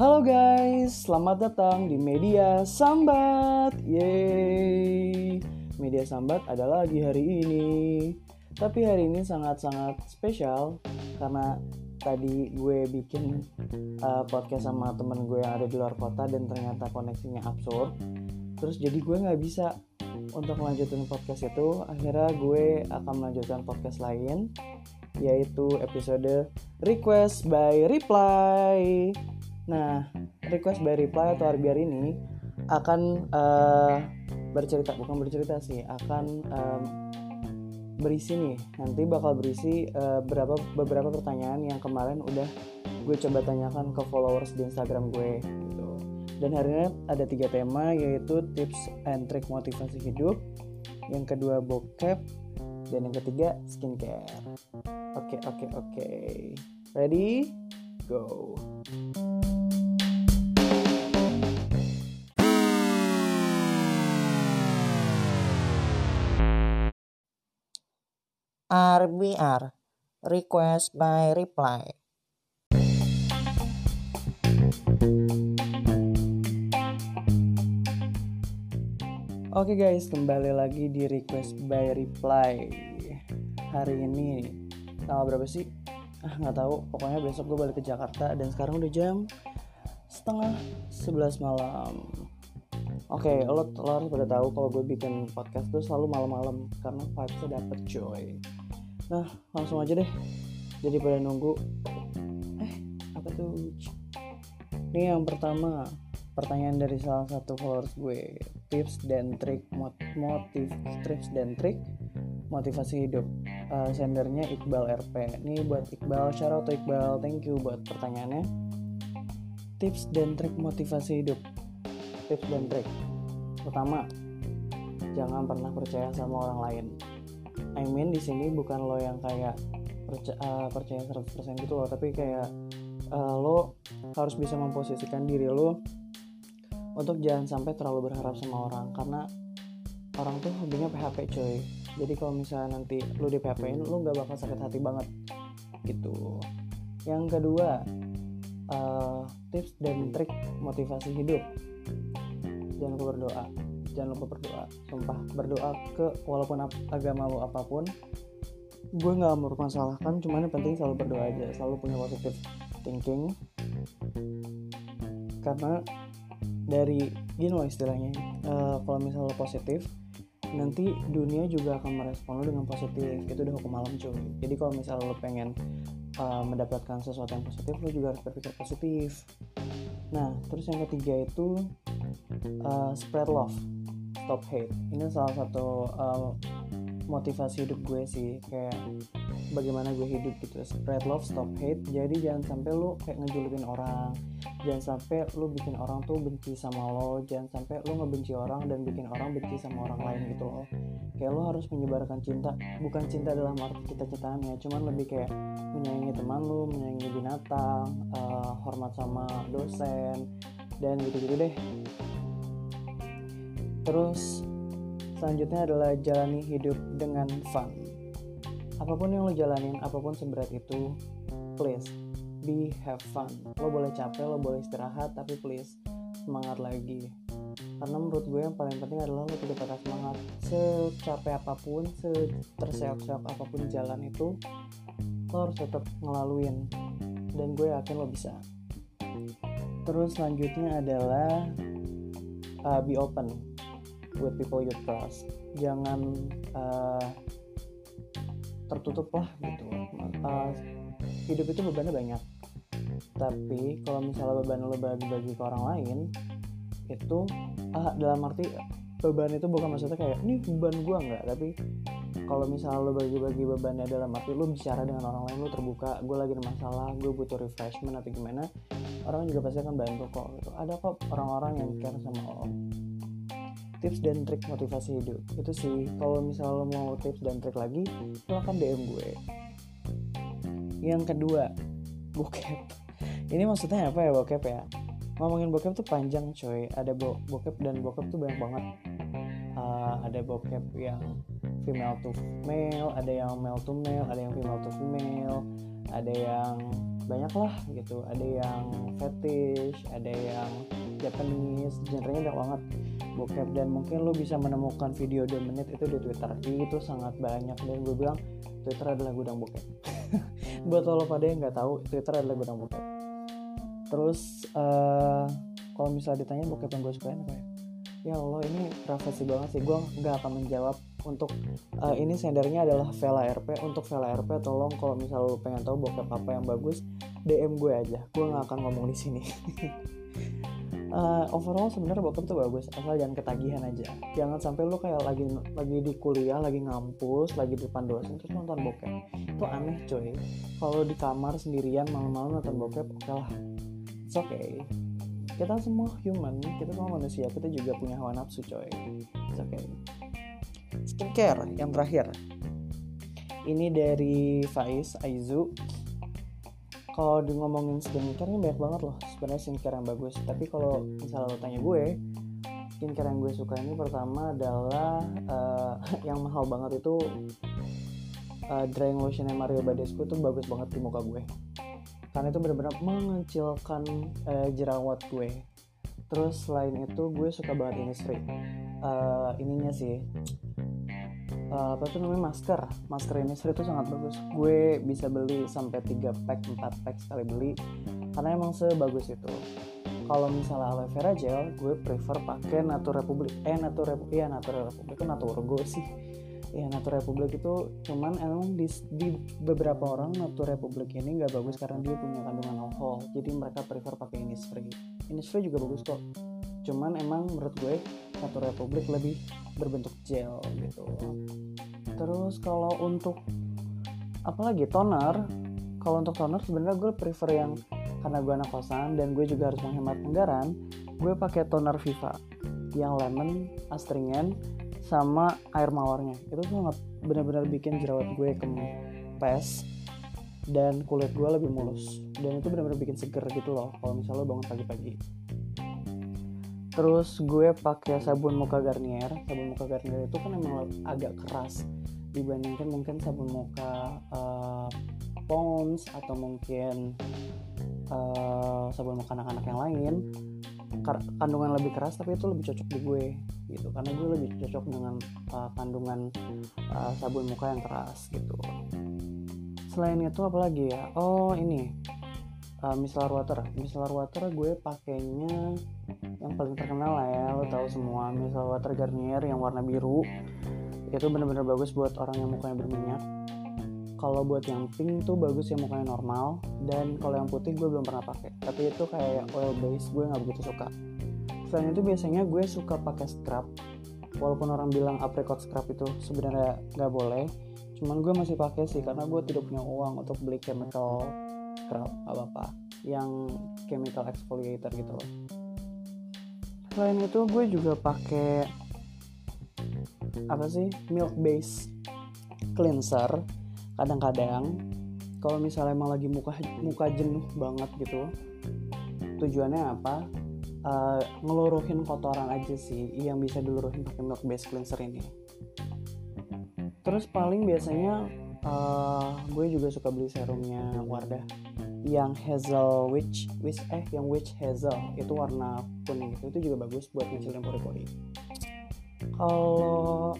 Halo guys, selamat datang di Media Sambat. Yeay. Media Sambat ada lagi hari ini. Tapi hari ini sangat-sangat spesial karena tadi gue bikin uh, podcast sama temen gue yang ada di luar kota dan ternyata koneksinya absurd. Terus jadi gue nggak bisa untuk melanjutkan podcast itu. Akhirnya gue akan melanjutkan podcast lain yaitu episode Request by Reply. Nah, Request by Reply atau RBR ini akan uh, bercerita bukan bercerita sih, akan um, berisi nih. Nanti bakal berisi uh, berapa beberapa pertanyaan yang kemarin udah gue coba tanyakan ke followers di Instagram gue gitu. Dan hari ini ada tiga tema yaitu tips and trick motivasi hidup, yang kedua bokep, dan yang ketiga skincare. Oke, okay, oke, okay, oke. Okay. Ready? Go. RBR Request by Reply Oke okay guys, kembali lagi di Request by Reply. Hari ini tanggal berapa sih? Ah nggak tahu. Pokoknya besok gue balik ke Jakarta dan sekarang udah jam setengah sebelas malam. Oke, okay, lo, lo harus pada tahu kalau gue bikin podcast tuh selalu malam-malam karena vibesnya dapet coy. Nah, langsung aja deh. Jadi pada nunggu. Eh, apa tuh? Ini yang pertama, pertanyaan dari salah satu followers gue. Tips dan trik motif tips dan trik motivasi hidup. Uh, sendernya Iqbal RP ini buat Iqbal. Shout out Iqbal. Thank you buat pertanyaannya. Tips dan trik motivasi hidup. Tips dan trik. Pertama jangan pernah percaya sama orang lain I mean di sini bukan lo yang kayak percaya, uh, percaya 100% gitu loh tapi kayak uh, lo harus bisa memposisikan diri lo untuk jangan sampai terlalu berharap sama orang. Karena orang tuh hobinya PHP coy. Jadi kalau misalnya nanti lu di PHP in lu gak bakal sakit hati banget gitu. Yang kedua uh, tips dan trik motivasi hidup. Jangan lupa berdoa jangan lupa berdoa. Sumpah berdoa ke walaupun agama lu apa pun gue nggak mempermasalahkan cuman yang penting selalu berdoa aja selalu punya positive thinking. Karena dari gini loh istilahnya uh, kalau misalnya positif nanti dunia juga akan merespon lo dengan positif. Itu udah hukum malam cuy. Jadi kalau misalnya lo pengen uh, mendapatkan sesuatu yang positif lo juga harus berpikir positif. Nah terus yang ketiga itu uh, spread love stop hate. Ini salah satu uh, motivasi hidup gue sih kayak bagaimana gue hidup gitu. Spread love stop hate. Jadi jangan sampai lu kayak ngejulukin orang. Jangan sampai lu bikin orang tuh benci sama lo. Jangan sampai lu ngebenci orang dan bikin orang benci sama orang lain gitu loh. Kayak lo harus menyebarkan cinta. Bukan cinta dalam arti kita cintaan ya cuman lebih kayak menyayangi teman lu menyayangi binatang uh, hormat sama dosen dan gitu-gitu deh terus selanjutnya adalah jalani hidup dengan fun. Apa pun yang lo jalanin apa pun seberat itu please be have fun. Lo boleh capek lo boleh istirahat tapi please semangat lagi. Karena menurut gue yang paling penting adalah lo tidak patah semangat. Secapek apa pun seterseok-seok apa pun jalan itu lo harus tetap ngelaluin. Dan gue yakin lo bisa. Terus selanjutnya adalah uh, be open with people you trust. Jangan uh, tertutup lah gitu. Uh, hidup itu bebannya banyak. Tapi kalau misalnya beban lo bagi-bagi ke orang lain itu ah, dalam arti beban itu bukan maksudnya kayak ini beban gue nggak tapi kalau misalnya lo bagi-bagi bebannya dalam arti lo bicara dengan orang lain lo terbuka gue lagi ada masalah gue butuh refreshment atau gimana orang juga pasti akan bantu kok gitu. ada kok orang-orang yang care sama lo tips dan trik motivasi hidup. Itu sih kalau misalnya lo mau tips dan trik lagi silahkan DM gue. Yang kedua bokep. Ini maksudnya apa ya bokep ya? Ngomongin bokep tuh panjang coy. Ada bo bokep dan bokep tuh banyak banget. Uh, ada bokep yang female to male ada yang male to male ada yang female to female ada yang banyak lah gitu. Ada yang fetish ada yang Japanese genrenya banyak banget bokep. Dan mungkin lo bisa menemukan video 2 menit itu di Twitter. Itu sangat banyak. Dan gue bilang Twitter adalah gudang bokep. Buat lo pada yang nggak tahu Twitter adalah gudang bokep. Terus uh, kalau misalnya ditanya bokep yang gue sukain apa ya? Ya Allah ini privasi banget sih. Gue nggak akan menjawab untuk uh, ini sendernya adalah Vela RP untuk Vela RP tolong kalau misalnya lo pengen tahu bokep apa yang bagus DM gue aja. Gue nggak akan ngomong di sini uh, overall sebenarnya bokep tuh bagus asal jangan ketagihan aja. Jangan sampai lo kayak lagi lagi di kuliah lagi ngampus lagi di depan dosen terus nonton bokep. Itu aneh coy. Kalau di kamar sendirian malam-malam nonton bokep oke okay lah. It's okay. Kita semua human kita semua manusia kita juga punya hawa nafsu coy. It's okay. Skincare yang terakhir. Ini dari Faiz Aizu kalau di ngomongin skincare ini banyak banget loh sebenarnya skincare yang bagus. Tapi kalau misalnya lo tanya gue skincare yang gue suka ini pertama adalah uh, yang mahal banget itu uh, drying lotionnya Mario Badescu itu bagus banget di muka gue. Karena itu benar-benar mengecilkan uh, jerawat gue. Terus selain itu gue suka banget ini uh, eh, ininya sih uh, apa tuh namanya? Masker. Masker ini itu sangat bagus. Gue bisa beli sampai 3 pack 4 pack sekali beli. Karena emang sebagus itu. Kalau misalnya aloe vera gel gue prefer pakai Natur Republik. Eh Natur Republik iya Natur Republik. Itu Naturgo sih. Ya Natur Republik itu cuman emang di, di beberapa orang Natur Republik ini nggak bagus karena dia punya kandungan alkohol. Jadi mereka prefer pakai Innisfree. Innisfree juga bagus kok. Cuman emang menurut gue Natur Republik lebih berbentuk gel gitu. Terus kalau untuk apalagi toner. Kalau untuk toner sebenarnya gue prefer yang karena gue anak kosan dan gue juga harus menghemat anggaran gue pakai toner Viva yang lemon astringent sama air mawarnya. Itu sangat benar-benar bikin jerawat gue kempes dan kulit gue lebih mulus. Dan itu benar-benar bikin seger gitu loh kalau misalnya lo bangun pagi-pagi terus gue pakai sabun muka Garnier. Sabun muka Garnier itu kan emang agak keras dibandingkan mungkin sabun muka uh, Pond's atau mungkin uh, sabun muka anak-anak yang lain. Kandungan lebih keras tapi itu lebih cocok di gue gitu. Karena gue lebih cocok dengan uh, kandungan uh, sabun muka yang keras gitu. Selain itu apa lagi ya? Oh ini uh, micellar water. Micellar water gue pakainya yang paling terkenal lah ya lo tahu semua. Micellar water Garnier yang warna biru itu bener-bener bagus buat orang yang mukanya berminyak. Kalau buat yang pink tuh bagus ya mukanya normal dan kalau yang putih gue belum pernah pakai. Tapi itu kayak oil base gue nggak begitu suka. Selain itu biasanya gue suka pakai scrub. Walaupun orang bilang apricot scrub itu sebenarnya nggak boleh cuman gue masih pakai sih karena gue tidak punya uang untuk beli chemical scrub apa apa yang chemical exfoliator gitu loh selain itu gue juga pakai apa sih milk base cleanser. Kadang-kadang kalau misalnya emang lagi muka muka jenuh banget gitu tujuannya apa? Uh, ngeluruhin kotoran aja sih yang bisa diluruhin pakai milk base cleanser ini. Terus paling biasanya uh, gue juga suka beli serumnya Wardah. Yang hazel witch witch eh yang witch hazel itu warna kuning itu itu juga bagus buat ngecilin pori-pori kalau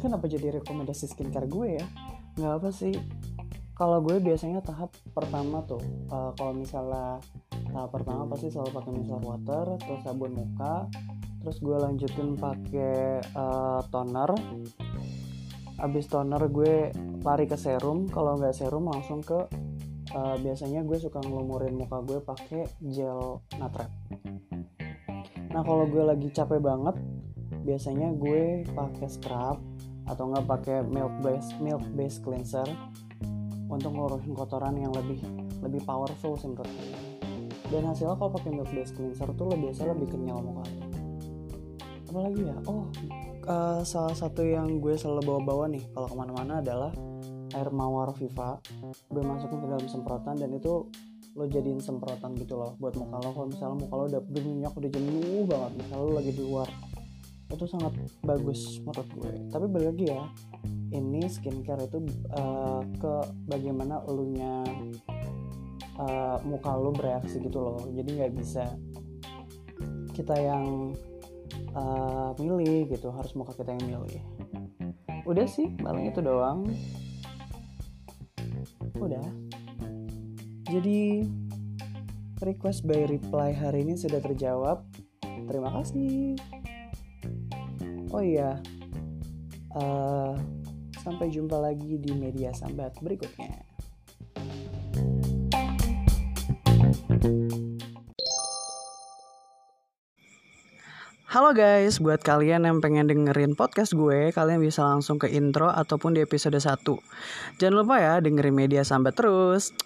kenapa jadi rekomendasi skincare gue ya? Nggak apa sih. Kalau gue biasanya tahap pertama tuh uh, kalau misalnya tahap pertama pasti selalu pakai micellar water terus sabun muka terus gue lanjutin pakai uh, toner abis toner gue lari ke serum. Kalau nggak serum langsung ke uh, biasanya gue suka ngelumurin muka gue pakai gel natrep. Nah kalau gue lagi capek banget biasanya gue pakai scrub atau nggak pakai milk base milk base cleanser untuk ngelurusin kotoran yang lebih lebih powerful saya dan hasilnya kalau pakai milk base cleanser tuh lebih biasa lebih kenyal muka apalagi ya? Oh uh, salah satu yang gue selalu bawa-bawa nih kalau ke mana-mana adalah air mawar Viva. Gue masukin ke dalam semprotan dan itu lo jadiin semprotan gitu loh buat muka lo. Kalau misalnya muka lo udah berminyak udah jenuh banget misalnya lo lagi di luar itu sangat bagus menurut gue. Tapi balik lagi ya ini skincare itu uh, ke bagaimana elunya uh, muka lu bereaksi gitu loh. Jadi nggak bisa kita yang uh, milih gitu harus muka kita yang milih. Udah sih paling itu doang. Udah. Jadi request by reply hari ini sudah terjawab. Terima kasih. Oh iya. Uh, sampai jumpa lagi di media sambat berikutnya Halo guys, buat kalian yang pengen dengerin podcast gue, kalian bisa langsung ke intro ataupun di episode 1. Jangan lupa ya dengerin media sambat terus.